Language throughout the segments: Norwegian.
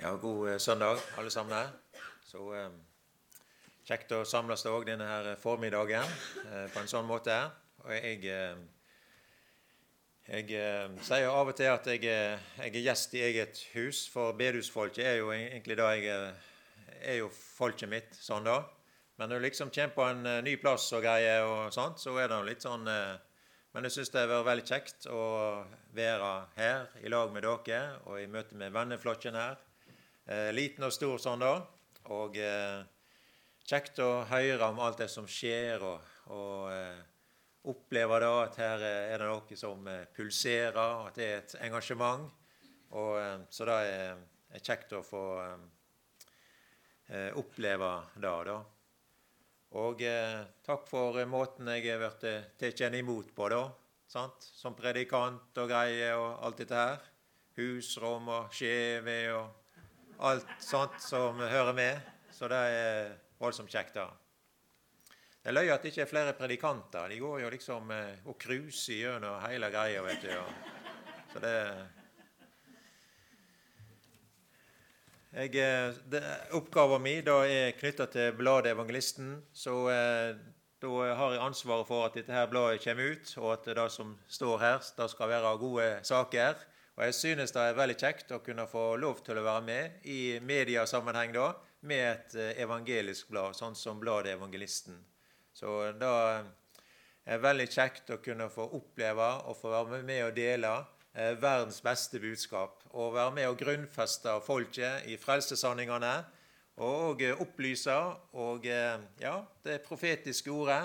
Ja, god eh, søndag, alle sammen her. Så eh, kjekt å samles òg denne her formiddagen eh, på en sånn måte. Og jeg, eh, jeg eh, sier av og til at jeg, jeg er gjest i eget hus, for bedehusfolket er jo egentlig da jeg er, jo folket mitt sånn da. Men når du liksom kommer på en eh, ny plass og greier og sånt, så er det litt sånn eh, Men jeg syns det har vært veldig kjekt å være her i lag med dere og i møte med venneflokken her. Eh, liten og stor sånn da. Og eh, kjekt å høre om alt det som skjer, og, og eh, oppleve da at her er det noe som eh, pulserer, at det er et engasjement. Og, eh, så det er, er kjekt å få eh, oppleve det, da. Og takk for måten jeg har blitt tatt imot på, da. Sant? Som predikant og greier og alt dette her. Husrom og skjeve og alt sånt som hører med. Så det er voldsomt kjekt, da. Det er løye at det ikke er flere predikanter. De går jo liksom eh, og cruiser gjennom hele greia, vet du. Så det jeg, eh, det, Oppgaven min da er knytta til bladet Evangelisten. Så eh, da har jeg ansvaret for at dette her bladet kommer ut, og at det som står her, det skal være gode saker. Og jeg synes det er veldig kjekt å kunne få lov til å være med i mediasammenheng da, med et eh, evangelisk blad, sånn som bladet Evangelisten. Så da er det veldig kjekt å kunne få oppleve og få være med og dele eh, verdens beste budskap. Og være med og grunnfeste folket i frelsesanningene. Og eh, opplyse og ja, det profetiske ordet.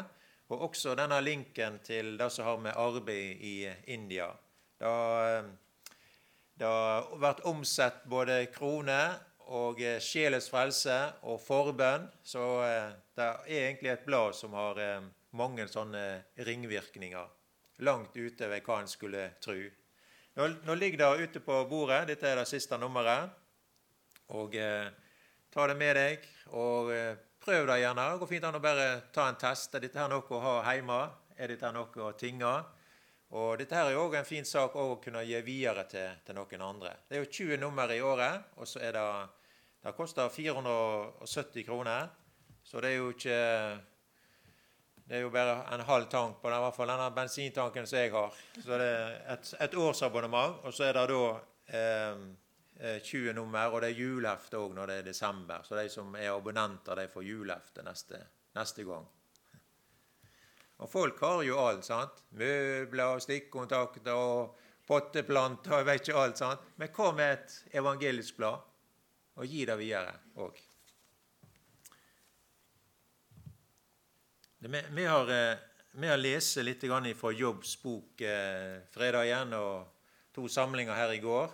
Og også denne linken til det som har med arbeid i India. Da, det har vært omsett både kroner og eh, sjelens frelse og forbønn. Så eh, det er egentlig et blad som har eh, mange sånne ringvirkninger. Langt utover hva en skulle tro. Nå, nå ligger det ute på bordet. Dette er det siste nummeret. Og eh, ta det med deg, og eh, prøv det gjerne. Det går fint an å bare ta en test. Er dette her noe å ha hjemme? Er dette noe å tinge? Og dette her er jo også en fin sak å kunne gi videre til, til noen andre. Det er jo 20 nummer i året, og så er det Det koster 470 kroner. Så det er jo ikke Det er jo bare en halv tank på den, i hvert fall denne bensintanken som jeg har. Så det er et, et årsabonnement, og så er det da eh, eh, 20 nummer, og det er julehefte òg når det er desember. Så de som er abonnenter, de får julehefte neste, neste gang. Og folk har jo alt. sant? Møbler, stikkontakter og potteplanter, jeg vet ikke alt. sant? Men hva med et evangelisk blad? Og gi det videre òg. Vi, har, eh, vi har lest litt fra Jobbs bok eh, igjen, og to samlinger her i går.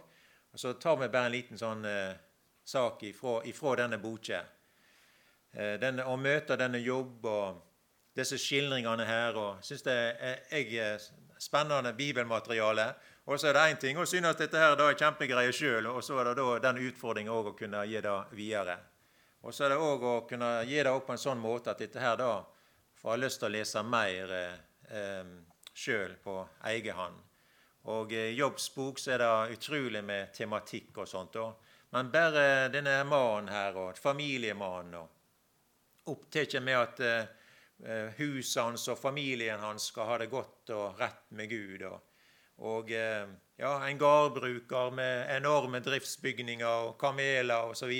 Og Så tar vi bare en liten sånn eh, sak ifra, ifra denne boka. Denne, å møte denne jobb og disse skildringene her. og synes det er, jeg, er spennende bibelmateriale. Og så er det én ting å synes dette her da er kjempegreier sjøl, og så er det da den utfordringen å kunne gi det videre. Og så er det òg å kunne gi det opp på en sånn måte at dette her da får lyst til å lese mer eh, sjøl på egen hånd. Og i Jobbs bok så er det utrolig med tematikk og sånt. Og, Men bare denne mannen her, og familiemannen, opptatt med at eh, huset hans og familien hans skal ha det godt og rett med Gud. Og, og eh, ja, en gårdbruker med enorme driftsbygninger og kameler osv.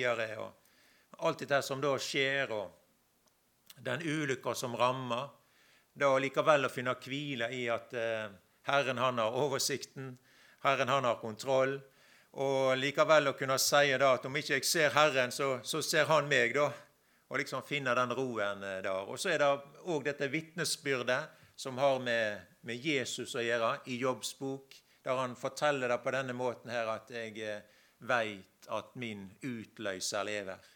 Alt dette som da skjer, og den ulykka som rammer. Da likevel å finne hvile i at eh, Herren han har oversikten, Herren han har kontroll. Og likevel å kunne si da at om ikke jeg ser Herren, så, så ser Han meg. da, Og liksom finne den roen eh, der. Og så er det òg dette vitnesbyrdet som har med, med, Jesus å gjøre, i Jobbs bok, der han forteller det på denne måten her at jeg eh, veit at min utløser lever.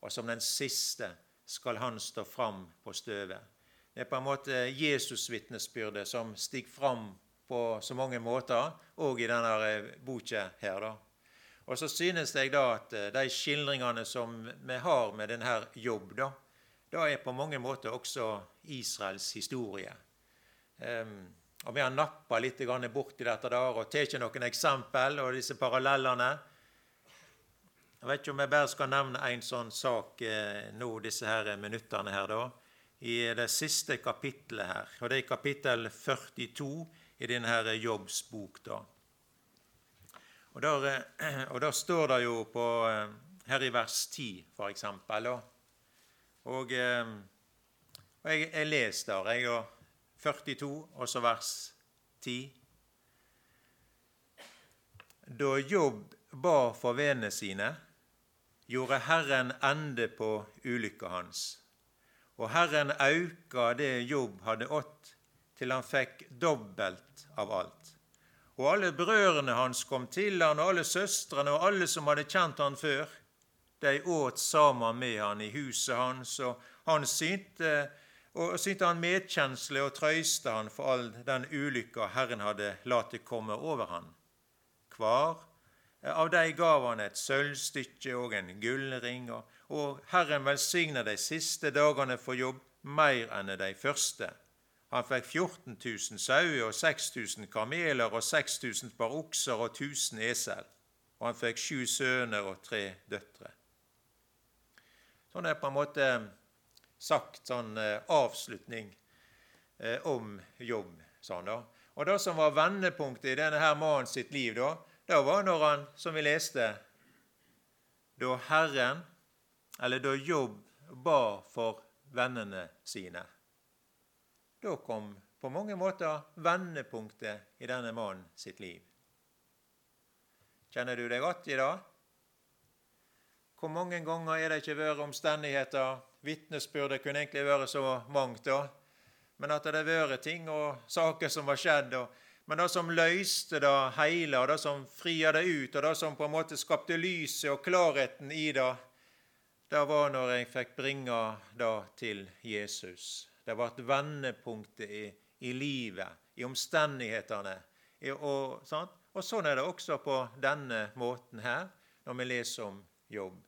Og som den siste skal han stå fram på støvet. Det er på en måte Jesus-vitnesbyrdet som stiger fram på så mange måter, òg i denne boka her. da. Og så synes jeg da at eh, de skildringene som vi har med denne jobb, da, da er på mange måter også Israels historie. Um, og Vi har nappa litt borti dette der og tatt noen eksempel og disse parallellene. Jeg vet ikke om jeg bare skal nevne en sånn sak eh, nå disse her minuttene her, da. I det siste kapittelet her. Og det er kapittel 42 i denne jobbsbok. Da. Og der, eh, og der står det jo på eh, her i vers 10, for eksempel. Og, Og, eh, og jeg, jeg leser der, jeg, og 42, og så vers 10. Da Jobb ba for vennene sine, gjorde Herren ende på ulykka hans. Og Herren auka det Jobb hadde ått, til han fikk dobbelt av alt. Og alle brødrene hans kom til han, og alle søstrene og alle som hadde kjent han før, de åt sammen med han i huset hans, og han synte, og synte han medkjensle og trøyste han for all den ulykka Herren hadde latt det komme over han. Hver av de gav han et sølvstykke og en gullring, og Herren velsigna de siste dagene for jobb mer enn de første. Han fikk 14 000 sauer og 6000 kameler og 6000 par okser og 1000 esel. Og han fikk sju sønner og tre døtre. Sånn er på en måte sagt sånn eh, avslutning eh, om jobb. Sånn da. Og det som var vendepunktet i denne her mannen sitt liv, da, det var når han, som vi leste, da Herren, eller da Jobb ba for vennene sine. Da kom på mange måter vendepunktet i denne mannen sitt liv. Kjenner du deg godt i dag? Hvor mange ganger er det ikke vært omstendigheter Vitnesbyrdet kunne egentlig vært så mangt, da. Men at det har vært ting og saker som har skjedd, og men det som løste det hele, og det som fria det ut, og det som på en måte skapte lyset og klarheten i det, det var når jeg fikk bringe det til Jesus. Det har vært vendepunktet i, i livet, i omstendighetene. I, og, sant? og sånn er det også på denne måten her, når vi leser om jobb.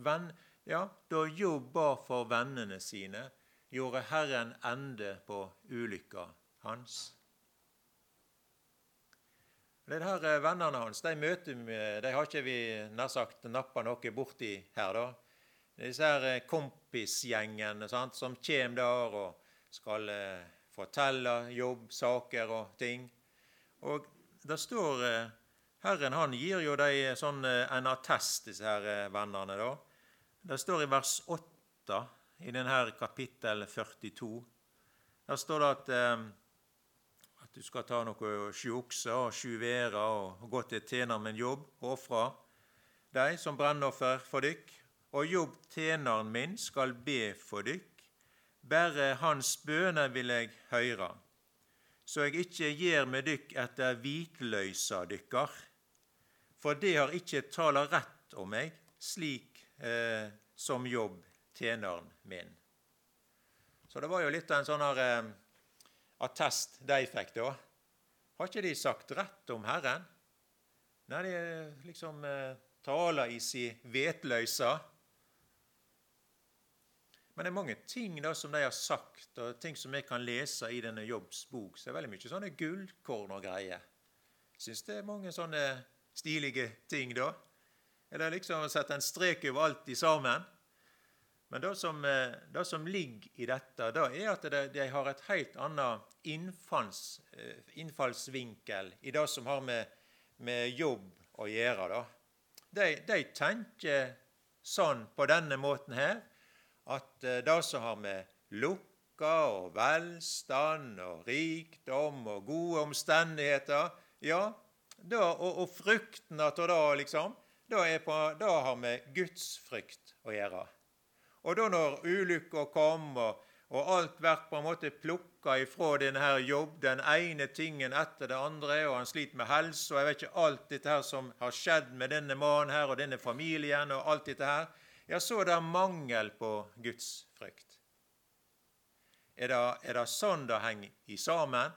Venn, ja, da Jobb ba for vennene sine, gjorde Herren ende på ulykka hans. Det her eh, Vennene hans de møter vi, de har ikke vi nær sagt nappa noe borti her. da. Disse her eh, kompisgjengene sant, som kommer der og skal eh, fortelle jobb, saker og ting. Og det står eh, Herren han gir jo dem eh, sånn, en attest, disse her vennene. da. Det står i vers 8 i denne kapittel 42. Der står det at eh, at du skal ta noe sju okser og sju værer og gå til tjener med en jobb og ofre deg som brennoffer for dykk. Og jobb tjeneren min skal be for dykk. Bare hans bøner vil jeg høre, så jeg ikke gjer med dykk etter hvitløysa dykkar. For det har ikke tala rett om meg, slik eh, som jobb tjeneren min. Så det var jo litt av en sånn her eh, attest de fikk da? Har ikke de sagt rett om Herren? Nei, de liksom eh, taler i si vetløysa. Men det er mange ting da som de har sagt, og ting som vi kan lese i denne Jobbs bok. Så det er veldig mye sånne gullkorn og greier. Syns det er mange sånne stilige ting, da. Er det liksom å sette en strek over alt i sammen? Men det som, eh, det som, ligger i dette, da, er at de, har et helt annet innfalls, eh, innfallsvinkel i det som har med, med jobb å gjøre. De, de, tenker sånn på denne måten her at eh, det som har med lukka og velstand og rikdom og gode omstendigheter Ja, da, og, og frukten av det, liksom, da har med Guds frykt å gjøre. Og da når ulykka kom, og, og, alt blir på en måte plukka ifra denne her jobb, den ene tingen etter det andre, og han sliter med helse, og jeg vet ikke alt dette her som har skjedd med denne mannen her og denne familien, og alt dette her, ja, så er det mangel på Guds frykt. Er det, er det sånn det henger i sammen?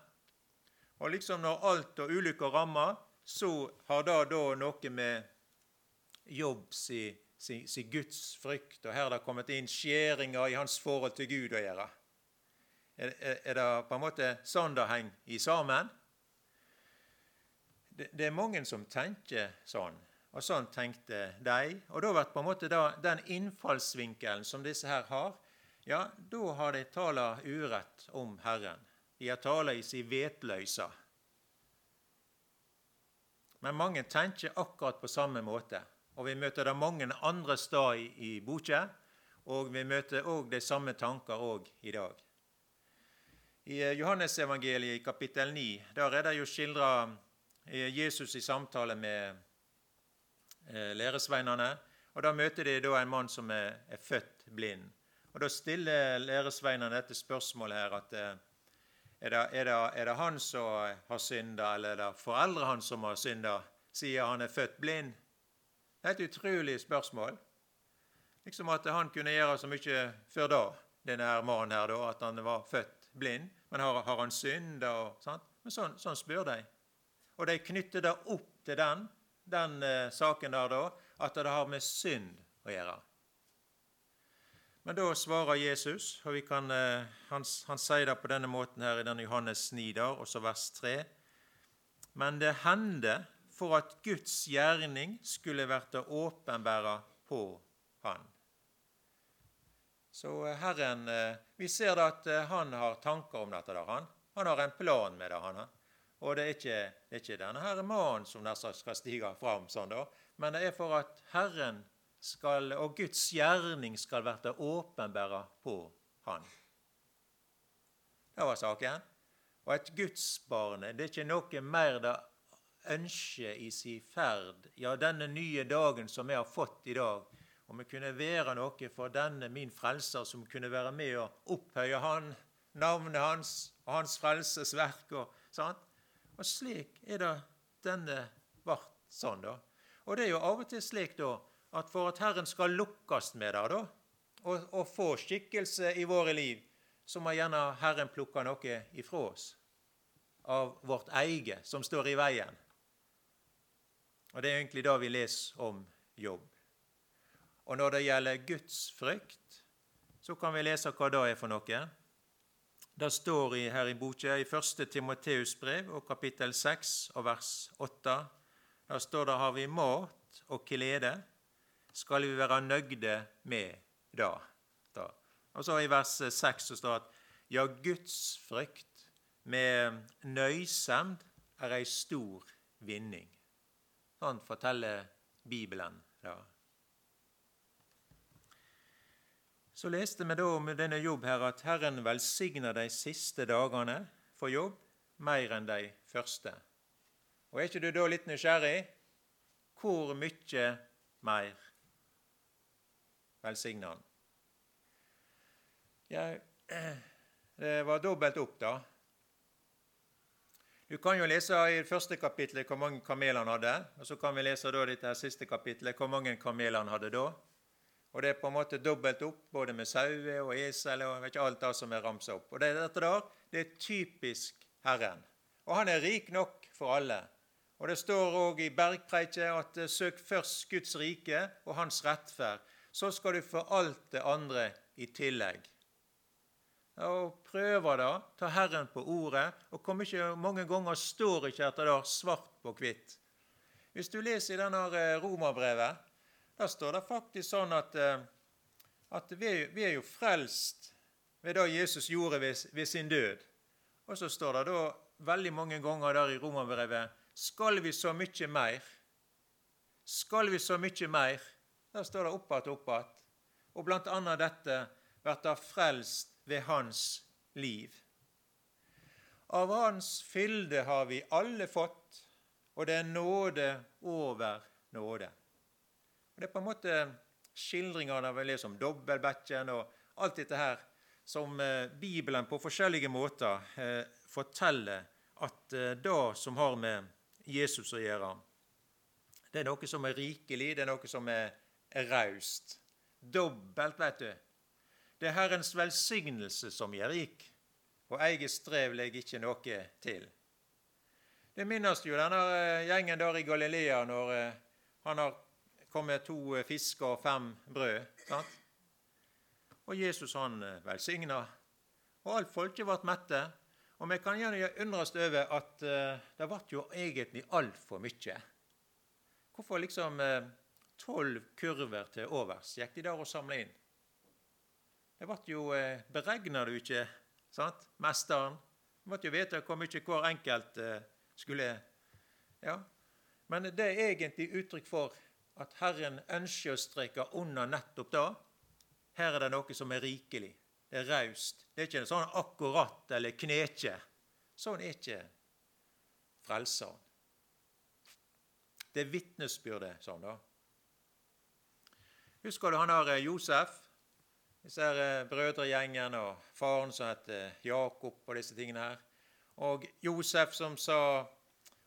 Og liksom når alt og ulykker rammer, så har det da noe med jobbs i sin, sin Guds frykt. Og her har det kommet inn skjæringer i hans forhold til Gud å gjøre. Er, er, er det på en måte sånn det henger i sammen? Det, det, er mange som tenker sånn. Og sånn tenkte de. Og da blir på en måte da, den innfallsvinkelen som disse her har, ja, da har de tala urett om Herren. De har tala i si vetløysa. Men mange tenker akkurat på samme måte. Og vi møter det mange andre steder i, i boka, og vi møter òg de samme tanker òg i dag. I eh, Johannesevangeliet i kapittel 9 der er det jo skildra eh, Jesus i samtale med læresveinene. og Da møter de da en mann som er, er født blind. Og Da stiller læresveinene dette spørsmålet her at er det, er, det, er det, han som har synda, eller er det foreldre hans som har synda, siden han er født blind? Det er et utrolig spørsmål. Liksom at han kunne gjøre så mye før da, denne her mannen her, da, at han var født blind. Men har, har han synda? Men sånn, sånn, spør de. Og de knytter det opp til den, den eh, saken der, da, at det har med synd å gjøre. Men da svarer Jesus, og kan, eh, han, han, sier det på denne måten her i denne Johannes 9, der, også vers 3. Men det hendte for at Guds gjerning skulle vært åpenbæra på Han. Så uh, Herren Vi ser da at han har tanker om dette. der, Han Han har en plan med det. han. Og det er ikke, det er ikke denne her mannen som skal stige fram, sånn da, men det er for at Herren skal, og Guds gjerning skal bli åpenbæra på Han. Det var saken. Og et gudsbarn det er ikke noe mer det ønsker i sin ferd. Ja, denne nye dagen som vi har fått i dag, om vi kunne være noe for denne min frelser, som kunne være med og opphøye han, navnet hans og hans frelsesverk. og sant? Og slik er det denne vart sånn, da. Og det er jo av og til slik da, at for at Herren skal lukkes med det, da, og, og, få skikkelse i våre liv, så må gjerne Herren plukke noe ifra oss av vårt eget som står i veien. Og Det er egentlig det vi leser om jobb. Og når det gjelder Guds frykt, så kan vi lese hva det er for noe. Det står i, her i boka i 1. Timoteus brev og kapittel 6 og vers 8. Der står det har vi mat og klede, skal vi være nøgde med da. da. Og så i vers 6 så står det at ja, Guds frykt med nøysemd er ei stor vinning. Sånn forteller Bibelen da. Så leste vi da om denne jobb her at Herren velsigner de siste dagene for jobb mer enn de første. Og Er ikke du da litt nysgjerrig? Hvor mye mer velsigner han? Ja, det var dobbelt opp, da. Du kan jo lese i første kapittelet hvor mange kameler han hadde. Og så kan vi lese da dette siste kapittelet hvor mange kameler han hadde da. Og det er på en måte dobbelt opp, både med sauer og esel og ikke alt det som er ramsa opp. Og det, dette der, det er typisk Herren. Og han er rik nok for alle. Og det står òg i bergpreiket at eh, søk først Guds rike og hans rettferd. Så skal du få alt det andre i tillegg. Og prøver da, ta Herren på ordet. Og kommer ikke mange ganger står ikke etter det svart på hvitt. Hvis du leser i denne eh, romerbrevet, der står det faktisk sånn at, eh, at vi, vi, er jo frelst ved det Jesus gjorde ved, ved, sin død. Og så står det da veldig mange ganger der i Romerbrevet skal vi så mye mer? Skal vi så mye mer? Der står det opp igjen, opp igjen. Og blant annet dette blir det frelst ved hans liv. Av hans fylde har vi alle fått, og det er nåde over nåde. Det er på en måte skildringene av liksom om dobbeltbekken og alt dette her som eh, Bibelen på forskjellige måter eh, forteller at eh, det som har med Jesus å gjøre, det er noe som er rikelig, det er noe som er raust. Dobbelt, vet du. Det er Herrens velsignelse som gjør rik, og eget strev legger ikke noe til. Det minnes jo denne gjengen der i Galilea når han har kom med to eh, fisker og fem brød. Sant? Og Jesus han eh, velsigna, og alt folket ble mette. Og vi kan gjerne undres over at uh, det ble jo egentlig altfor mye. hvorfor liksom eh, tolv kurver til overs gikk de der og samla inn? Det ble jo eh, Beregna du ikke, sant, mesteren? Du måtte jo vite hvor mye hver enkelt eh, skulle Ja. Men det er egentlig uttrykk for at Herren ønsker å streke under nettopp det. Her er det noe som er rikelig. Det er raust. Det er ikke sånn akkurat eller knekje. Sånn er ikke Frelseren. Det er vitnesbyrdet sånn, da. Husker du han der eh, Josef? Disse her eh, brødregjengen og faren som heter Jakob og disse tingene her. Og Josef som sa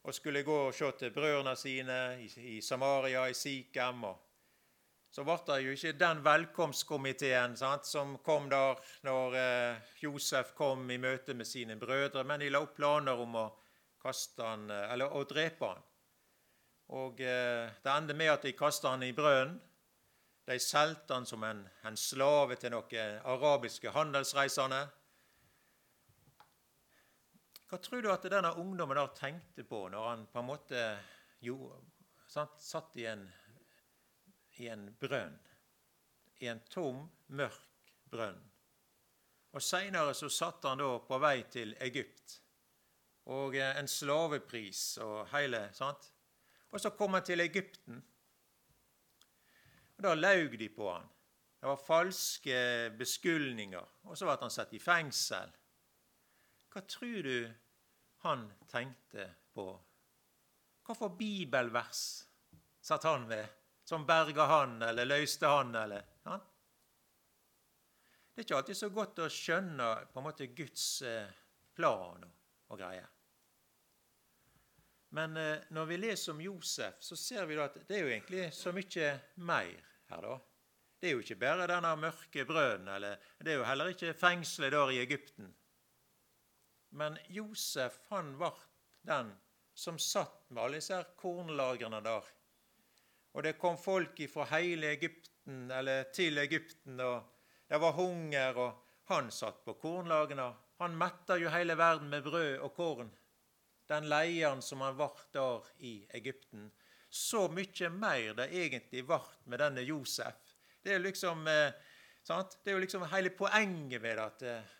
og skulle gå og se til brødrene sine i, Samaria, i Sikhem. så ble det jo ikke den velkomstkomiteen sant, som kom der når eh, Josef kom i møte med sine brødre, men de la opp planer om å, kaste han, eh, eller, å drepe han. Og eh, Det endte med at de kastet han i brønnen. De solgte han som en, en slave til noen arabiske handelsreisende. Hva tror du at denne ungdommen da tenkte på når han på en måte jo, sant, satt i en, i en brønn? I en tom, mørk brønn. Og Seinere så satt han da på vei til Egypt. Og eh, en slavepris og hele sant? Og så kom han til Egypten. Og Da laug de på han. Det var falske beskyldninger. Og så ble han satt i fengsel. Hva tror du han tenkte på? Hva for bibelvers satt han ved, som berga han eller løste han? eller ja? Det er ikke alltid så godt å skjønne på en måte Guds eh, plan og greier. Men eh, når vi leser om Josef, så ser vi at det er jo egentlig så mye mer her, da. Det er jo ikke bare denne mørke brønnen, eller det er jo heller ikke fengselet der i Egypten. Men Josef han ble den som satt med alle disse kornlagrene der. Og det kom folk fra hele Egypten, eller til Egypten, og det var hunger, og han satt på kornlagrene. Han metta jo hele verden med brød og korn, den leieren som han ble der i Egypten. Så mye mer det egentlig ble med denne Josef det er, liksom, eh, det er jo liksom hele poenget med det. At, eh,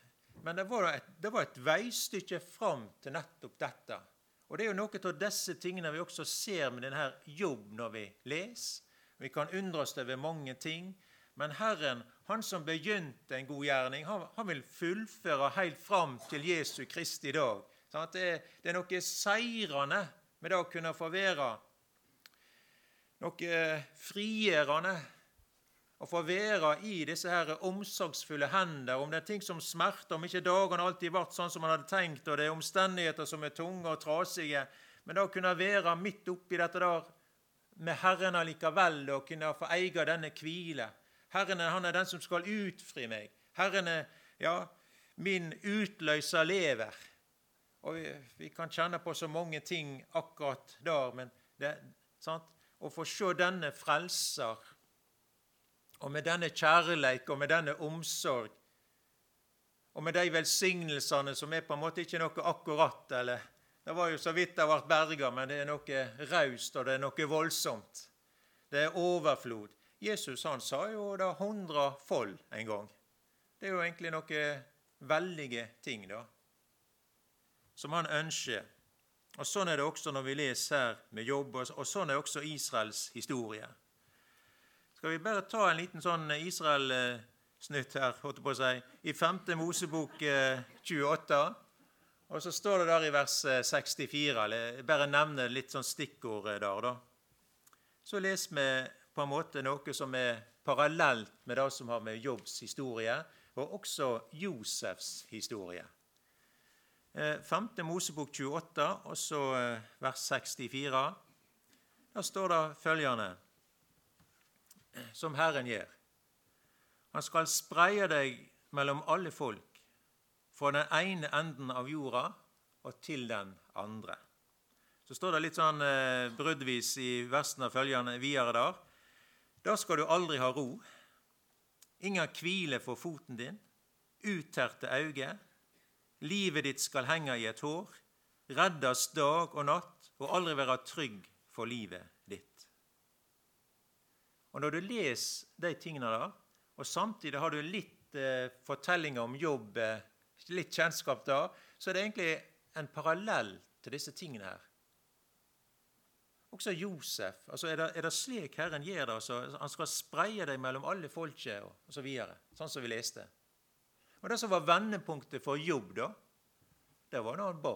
men det var, et, det var et veistykke fram til nettopp dette. Og det er jo noe av disse tingene vi også ser med denne jobb når vi leser. Vi kan undre oss over mange ting. Men Herren, han som begynte en god gjerning, han, han vil fullføre helt fram til Jesu Kristi dag. Sånn det, det, er noe seirende med det å kunne få være. Noe frigjørende å få være i disse her omsorgsfulle hender, om det er ting som smerter, om ikke dagene alltid ble sånn som man hadde tenkt, og det er omstendigheter som er tunge og trasige, men da kunne være midt oppi dette der med Herren allikevel, og kunne få eie denne hvile. Herren han er den som skal utfri meg. Herren er ja, min utløser lever. Og vi, vi, kan kjenne på så mange ting akkurat der, men det, sant? å få se denne frelser og med denne kjærleik og med denne omsorg og med de velsignelsene som er på en måte ikke noe akkurat eller Det var jo så vidt det ble berga, men det er noe raust, og det er noe voldsomt. Det er overflod. Jesus han sa jo det hundrefold en gang. Det er jo egentlig noe veldige ting, da, som han ønsker. Og Sånn er det også når vi leser her med jobb, og sånn er også Israels historie. Skal vi bare ta en liten sånn Israel-snutt her, holdt på å si, i 5. Mosebok 28. Eh, og så står det der i vers 64 eller Jeg Bare nevne litt sånn stikkord der, da. Så leser vi på en måte noe som er parallelt med det som har med Jobbs historie, og også Josefs historie. 5. Eh, Mosebok 28, og så vers 64. Der står det følgende som Herren gjør. Han skal spreie deg mellom alle folk, fra den ene enden av jorda og til den andre. Så står det litt sånn eh, bruddvis i versene følgende videre der. Da skal du aldri ha ro. Ingen hvile for foten din. Utterte øyne. Livet ditt skal henge i et hår. Reddes dag og natt, og aldri være trygg for livet. Og når du leser de tingene der, og samtidig har du litt eh, fortellinger om jobb, eh, litt kjennskap da, så er det egentlig en parallell til disse tingene her. Også Josef. altså Er det, er det slik Herren gjør det? Altså, han skal spreie deg mellom alle folket og og Så sånn som vi leste. Og Det som var vendepunktet for Jobb, da, det var når han ba.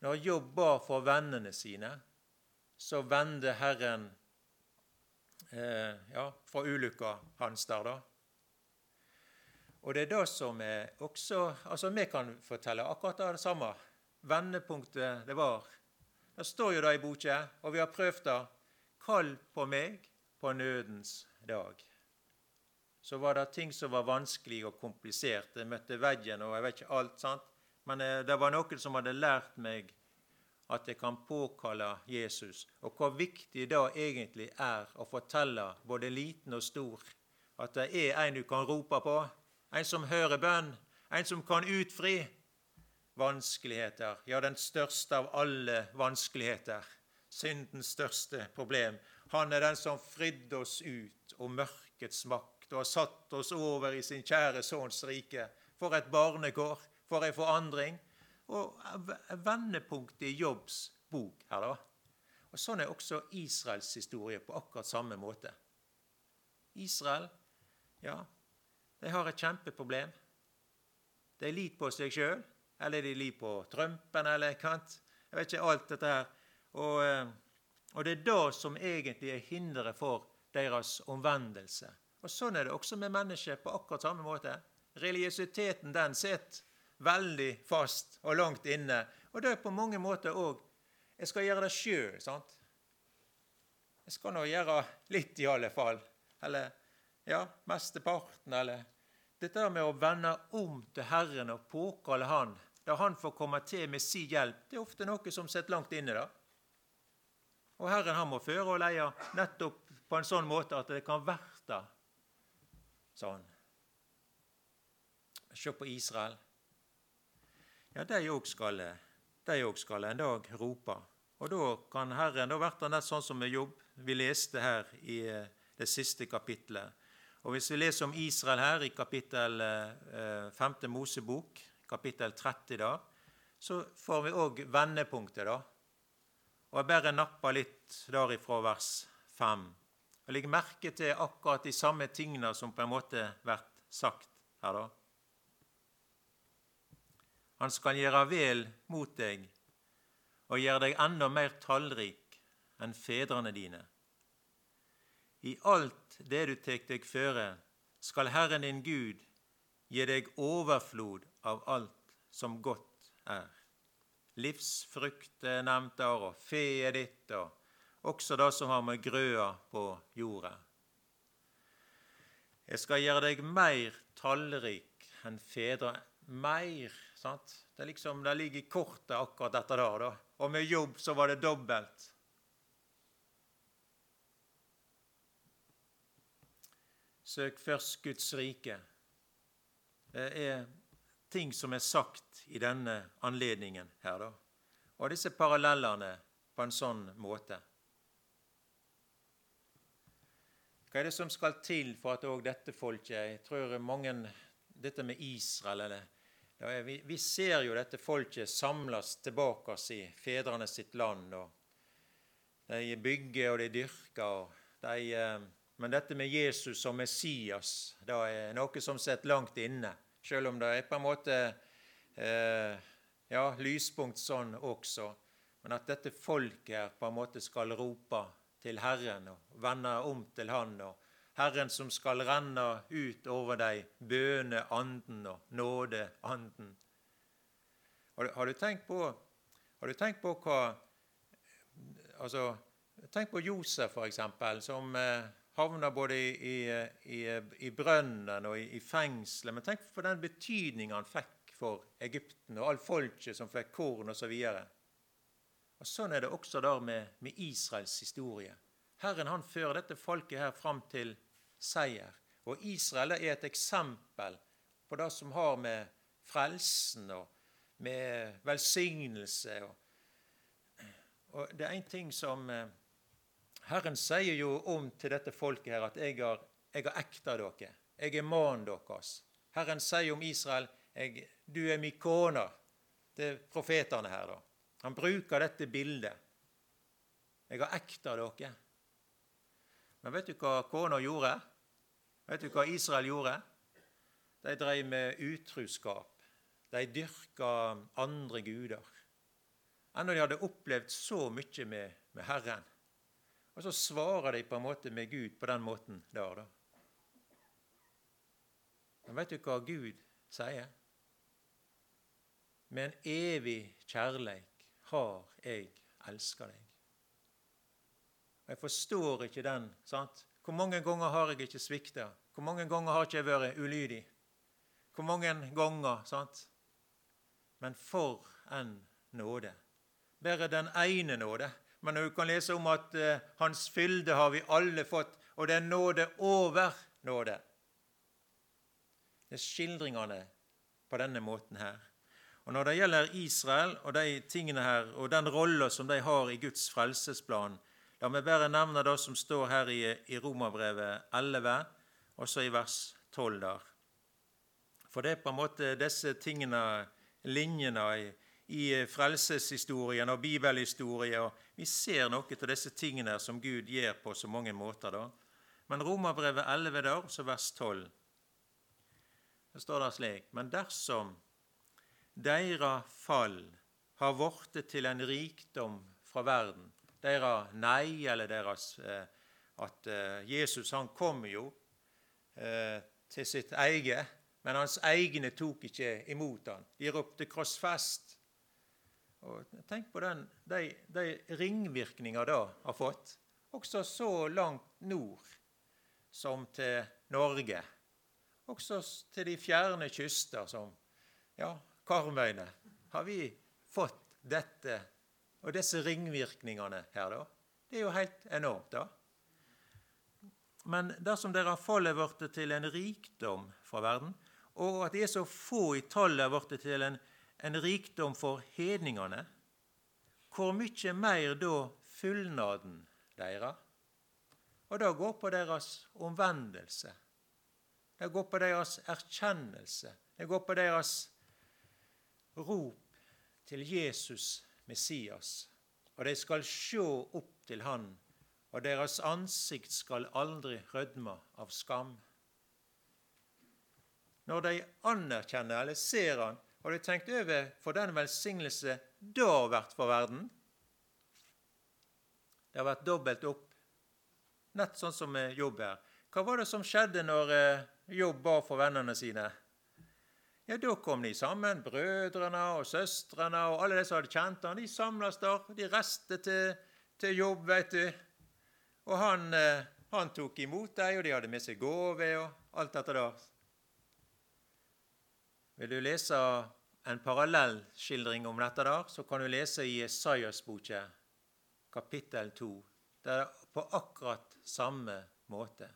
Når Jobb bar for vennene sine, så vendte Herren ja, fra ulykka hans der, da. Og det er det som er også Altså, vi kan fortelle akkurat det samme. Vendepunktet det var Det står jo det i boka, og vi har prøvd det. Kall på meg på nødens dag. Så var det ting som var vanskelig og komplisert. Jeg møtte veggen og jeg vet ikke alt. sant? Men eh, det var noen som hadde lært meg at jeg kan påkalle Jesus, og hvor viktig det egentlig er å fortelle både liten og stor at det er en du kan rope på, en som hører bønn, en som kan utfri vanskeligheter, ja, den største av alle vanskeligheter, syndens største problem. Han er den som fridde oss ut og mørkets makt og har satt oss over i sin kjære sønns rike. For et barnekår, for ei forandring og vendepunktet i Jobbs bok her, da. Og Sånn er også Israels historie på akkurat samme måte. Israel, ja, de har et kjempeproblem. De lider på seg sjøl, eller de lider på Trumpen, eller kant. Jeg vet ikke alt dette her. Og, eh, og det er det som egentlig er hinderet for deres omvendelse. Og Sånn er det også med mennesker på akkurat samme måte. Religiøsiteten den sitter veldig fast og langt inne. Og det er på mange måter òg Jeg skal gjøre det sjøl, sant? Jeg skal nå gjøre litt, i alle fall. Eller ja, mesteparten, eller Dette med å vende om til Herren og påkalle Han, da Han får komme til med sin hjelp, det er ofte noe som sitter langt inne. da. Og Herren han må føre og leie nettopp på en sånn måte at det kan verte sånn. Se på Israel ja, de òg skal, skal, en dag rope. Og da kan Herren Da blir det nett sånn som med jobb vi leste her i eh, det siste kapittelet. Og Hvis vi leser om Israel her i kapittel 5. Eh, Mosebok, kapittel 30, da, så får vi òg vendepunktet. da. Og Jeg bare napper litt derifra vers 5. Og legger merke til akkurat de samme tingene som på en måte blir sagt her. da. Han skal gjøre vel mot deg og gjøre deg enda mer tallrik enn fedrene dine. I alt det du tek deg føre, skal Herren din Gud gi deg overflod av alt som godt er. Livsfrukt er nevnt der, og fe er ditt, og også det som har med grøa på jorda. Jeg skal gjøre deg mer tallrik enn fedre. Mer Sant? Det, liksom, det ligger i kortet akkurat dette der. Da. Og med jobb så var det dobbelt. Søk først Guds rike. Det er ting som er sagt i denne anledningen her, da. Og disse parallellene på en sånn måte. Hva er det som skal til for at òg dette folket Jeg tror mange Dette med Israel eller ja, vi, vi, ser jo dette folket samles tilbake i fedrene sitt land. og De bygger og de dyrker. Og de, eh, men dette med Jesus som Messias det er noe som sitter langt inne. Selv om det er på en måte eh, ja, lyspunkt sånn også. Men at dette folket her på en måte skal rope til Herren og vende om til Han. og Herren som skal renne ut over deg, bøneanden og nådeanden. Har, har, du tenkt på, har du tenkt på hva altså, Tenk på Josef, f.eks., som eh, havner både i, i, i, brønnen og i, i fengselet. Men tenk på den betydningen han fikk for Egypten og all folket som fikk korn osv. Og, og sånn er det også der med, med Israels historie. Herren han fører dette folket her fram til seier. Og Israel er et eksempel på det som har med frelsen og med velsignelse og, og Det er én ting som eh, Herren sier jo om til dette folket her at 'jeg har, jeg har ekta dere'. 'Jeg er mannen deres'. Herren sier om Israel 'du er min kone'. Er profetene her, da. Han bruker dette bildet. 'Jeg har ekta dere'. Men vet du hva kona gjorde? Vet du hva Israel gjorde? De drev med utruskap. De dyrka andre guder. Enda de hadde opplevd så mye med, med Herren. Og så svarer de på en måte med Gud på den måten der, da. Men vet du hva Gud sier? Med en evig kjærleik har jeg elska deg. Og Jeg forstår ikke den. sant? Hvor mange ganger har jeg ikke svikta? Hvor mange ganger har ikke jeg vært ulydig? Hvor mange ganger? sant? Men for en nåde. Bare den ene nåde. Men du kan lese om at uh, Hans fylde har vi alle fått, og det er nåde over nåde. Det er skildringene på denne måten her. Og Når det gjelder Israel og de tingene her, og den rolla som de har i Guds frelsesplan, la meg bare nevne det som står her i, i Romerbrevet 11, også i vers 12 der. For det er på en måte disse tingene, linjene, i, i frelseshistorien og bibelhistorie. og Vi ser noe av disse tingene som Gud gjør på så mange måter. da. Men Romerbrevet 11, der, så vers 12, det står det slik Men dersom deira fall har vorte til en rikdom fra verden, deira nei eller deres eh, At eh, Jesus han kom jo eh, til sitt eget, men hans egne tok ikke imot han. De ropte 'krossfest'. Og Tenk på den, de, de ringvirkninger det har fått, også så langt nord som til Norge. Også til de fjerne kyster, som ja, Karmøyene, har vi fått dette og disse ringvirkningene her, da. Det er jo helt enormt, da. Men dersom dere har fallet blitt til en rikdom fra verden, og at de er så få i tallet blitt til en, en rikdom for hedningene, hvor mye mer da fullnaden deres? Og det går på deres omvendelse. Det går på deres erkjennelse. Det går på deres rop til Jesus Messias. Og de skal sjå opp til Han, og deres ansikt skal aldri rødme av skam når de anerkjenner eller ser Han. Har du tenkt over for den velsignelse det har vært for verden? Det har vært dobbelt opp, nett sånn som med Jobb her. Hva var det som skjedde når eh, Jobb ba for vennene sine? Ja, Da kom de sammen, brødrene og søstrene og alle de som hadde kjent han. De samles der. De reiste til, til jobb, vet du. Og han, eh, han tok imot dem, og de hadde med seg gave og alt dette der. Vil du lese en parallellskildring om dette, der, så kan du lese i Esaias-boka, kapittel 2. Det er på akkurat samme måte.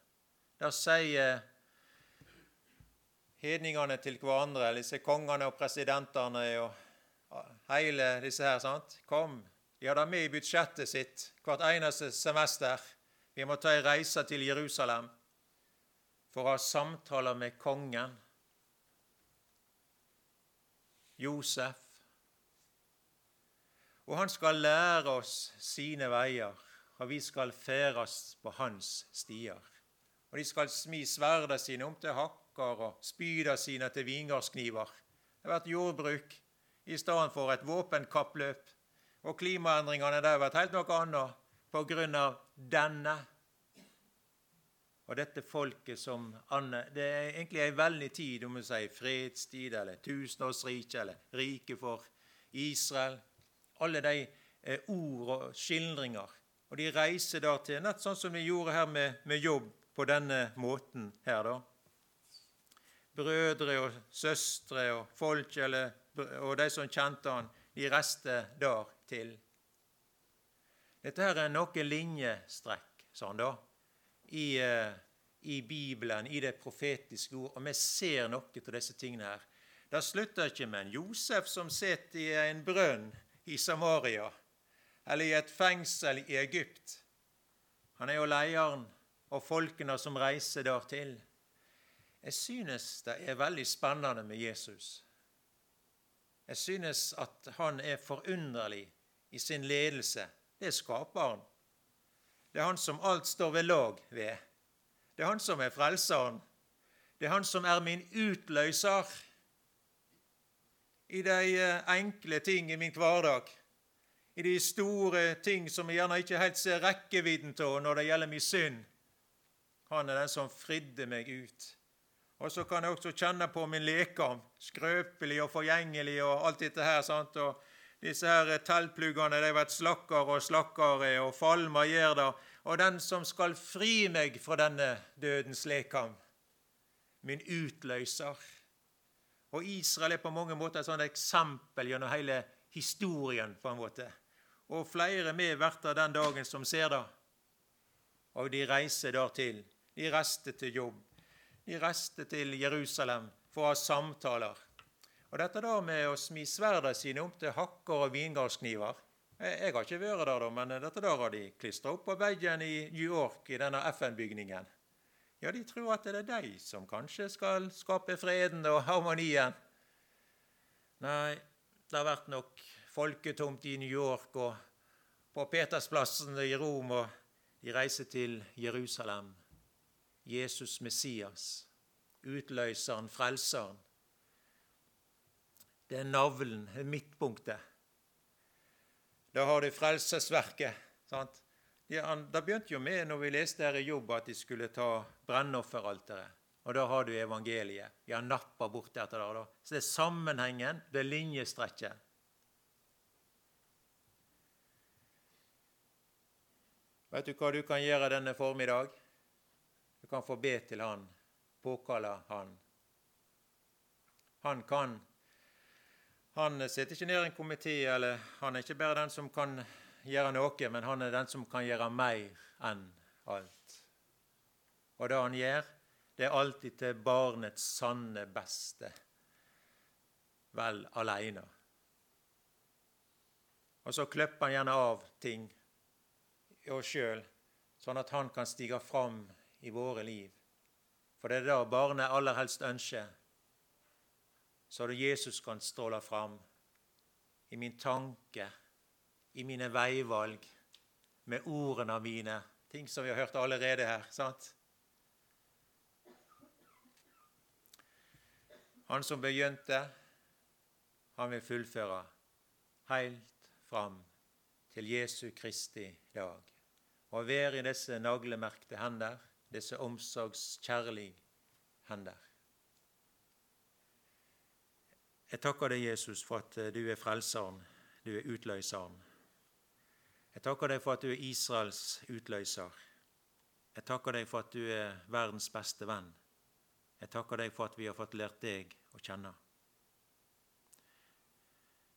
Der sier hedningene til hverandre, disse kongene og presidentene og hele disse her, sant? Kom, de har det med i budsjettet sitt hvert eneste semester. Vi må ta ei reise til Jerusalem for å ha samtaler med kongen Josef. Og han skal lære oss sine veier, og vi skal ferdes på hans stier. Og de skal smi sverda sine om til hakker og spyder sine til vingardskniver. Det har vært jordbruk i stedet for et våpenkappløp. Og klimaendringene der har vært helt noe annet på grunn av denne og dette folket som Anne, Det er egentlig ei veldig tid, om vi sier fredstid eller tusenårsrike eller riket for Israel. Alle de eh, ord og skildringer. Og de reiser der til, nett sånn som de gjorde her med, med jobb på denne måten her, da. Brødre og søstre og folk eller, og de som kjente han, de reiste der til. Dette her er noen linjestrekk, sa han da i, eh, i Bibelen, i det profetiske ord, og vi ser noe av disse tingene her. Det slutter ikke med en Josef som sitter i en brønn i Samaria, eller i et fengsel i Egypt. Han er jo lederen og folkene som reiser der til. Jeg synes det er veldig spennende med Jesus. Jeg synes at han er forunderlig i sin ledelse. Det er skaperen. Det er han som alt står ved lag ved. Det er han som er frelseren. Det er han som er min utløser i de eh, enkle ting i min hverdag. I de store ting som jeg gjerne ikke helt ser rekkevidden av når det gjelder min synd. Han er den som fridde meg ut. Og så kan jeg også kjenne på min lekam, skrøpelig og forgjengelig og alt dette her. sant? Og disse her teltpluggene de blir slakkere og slakkere, og falmer gjør det. Og den som skal fri meg fra denne dødens lekam, min utløser. Og Israel er på mange måter et sånt eksempel gjennom hele historien. på en måte. Og flere med av den dagen som ser det. Og de reiser dertil. De rester til jobb. De reiste til Jerusalem for å ha samtaler. Og dette da med å smi sverdene sine om til hakker og vingardskniver jeg, jeg, har ikke vært der, da, men dette der har de klistra opp på veggen i New York, i denne FN-bygningen. Ja, de tror at det er de som kanskje skal skape freden og harmonien. Nei, det har vært nok folketomt i New York og på Petersplassen i Rom, og de reiser til Jerusalem. Jesus Messias, utløseren, frelseren. Det er navlen, det er midtpunktet. Da har du frelsesverket. sant? Det begynte jo med når vi leste her i Jobb at de skulle ta brennofferalteret. Og da har du evangeliet. Ja, nappa bort etter det. da. Så det er sammenhengen, det er linjestrekket. Vet du hva du kan gjøre denne formiddag? Du kan få be til Han, påkalle Han. Han kan. Han sitter ikke ned i en komité, eller han er ikke bare den som kan gjøre noe, men han er den som kan gjøre mer enn alt. Og det han gjør, det er alltid til barnets sanne beste. Vel aleine. Og så klipper han gjerne av ting i oss sjøl, sånn at han kan stige fram i våre liv. For det er det barnet aller helst ønsker, så det Jesus kan stråle fram i min tanke, i mine veivalg, med ordene mine, ting som vi har hørt allerede her. sant? Han som begynte, han vil fullføre helt fram til Jesu Kristi dag. Og være i disse naglemerkte hender disse omsorgskjærlige hender. Jeg takker deg, Jesus, for at du er frelseren, du er utløseren. Jeg takker deg for at du er Israels utløser. Jeg takker deg for at du er verdens beste venn. Jeg takker deg for at vi har fått lært deg å kjenne.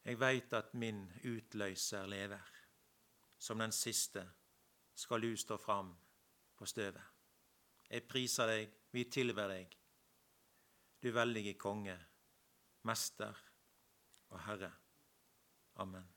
Jeg veit at min utløser lever. Som den siste skal du stå fram på støvet. Jeg priser deg, vi tilber deg, du veldige konge, mester og Herre. Amen.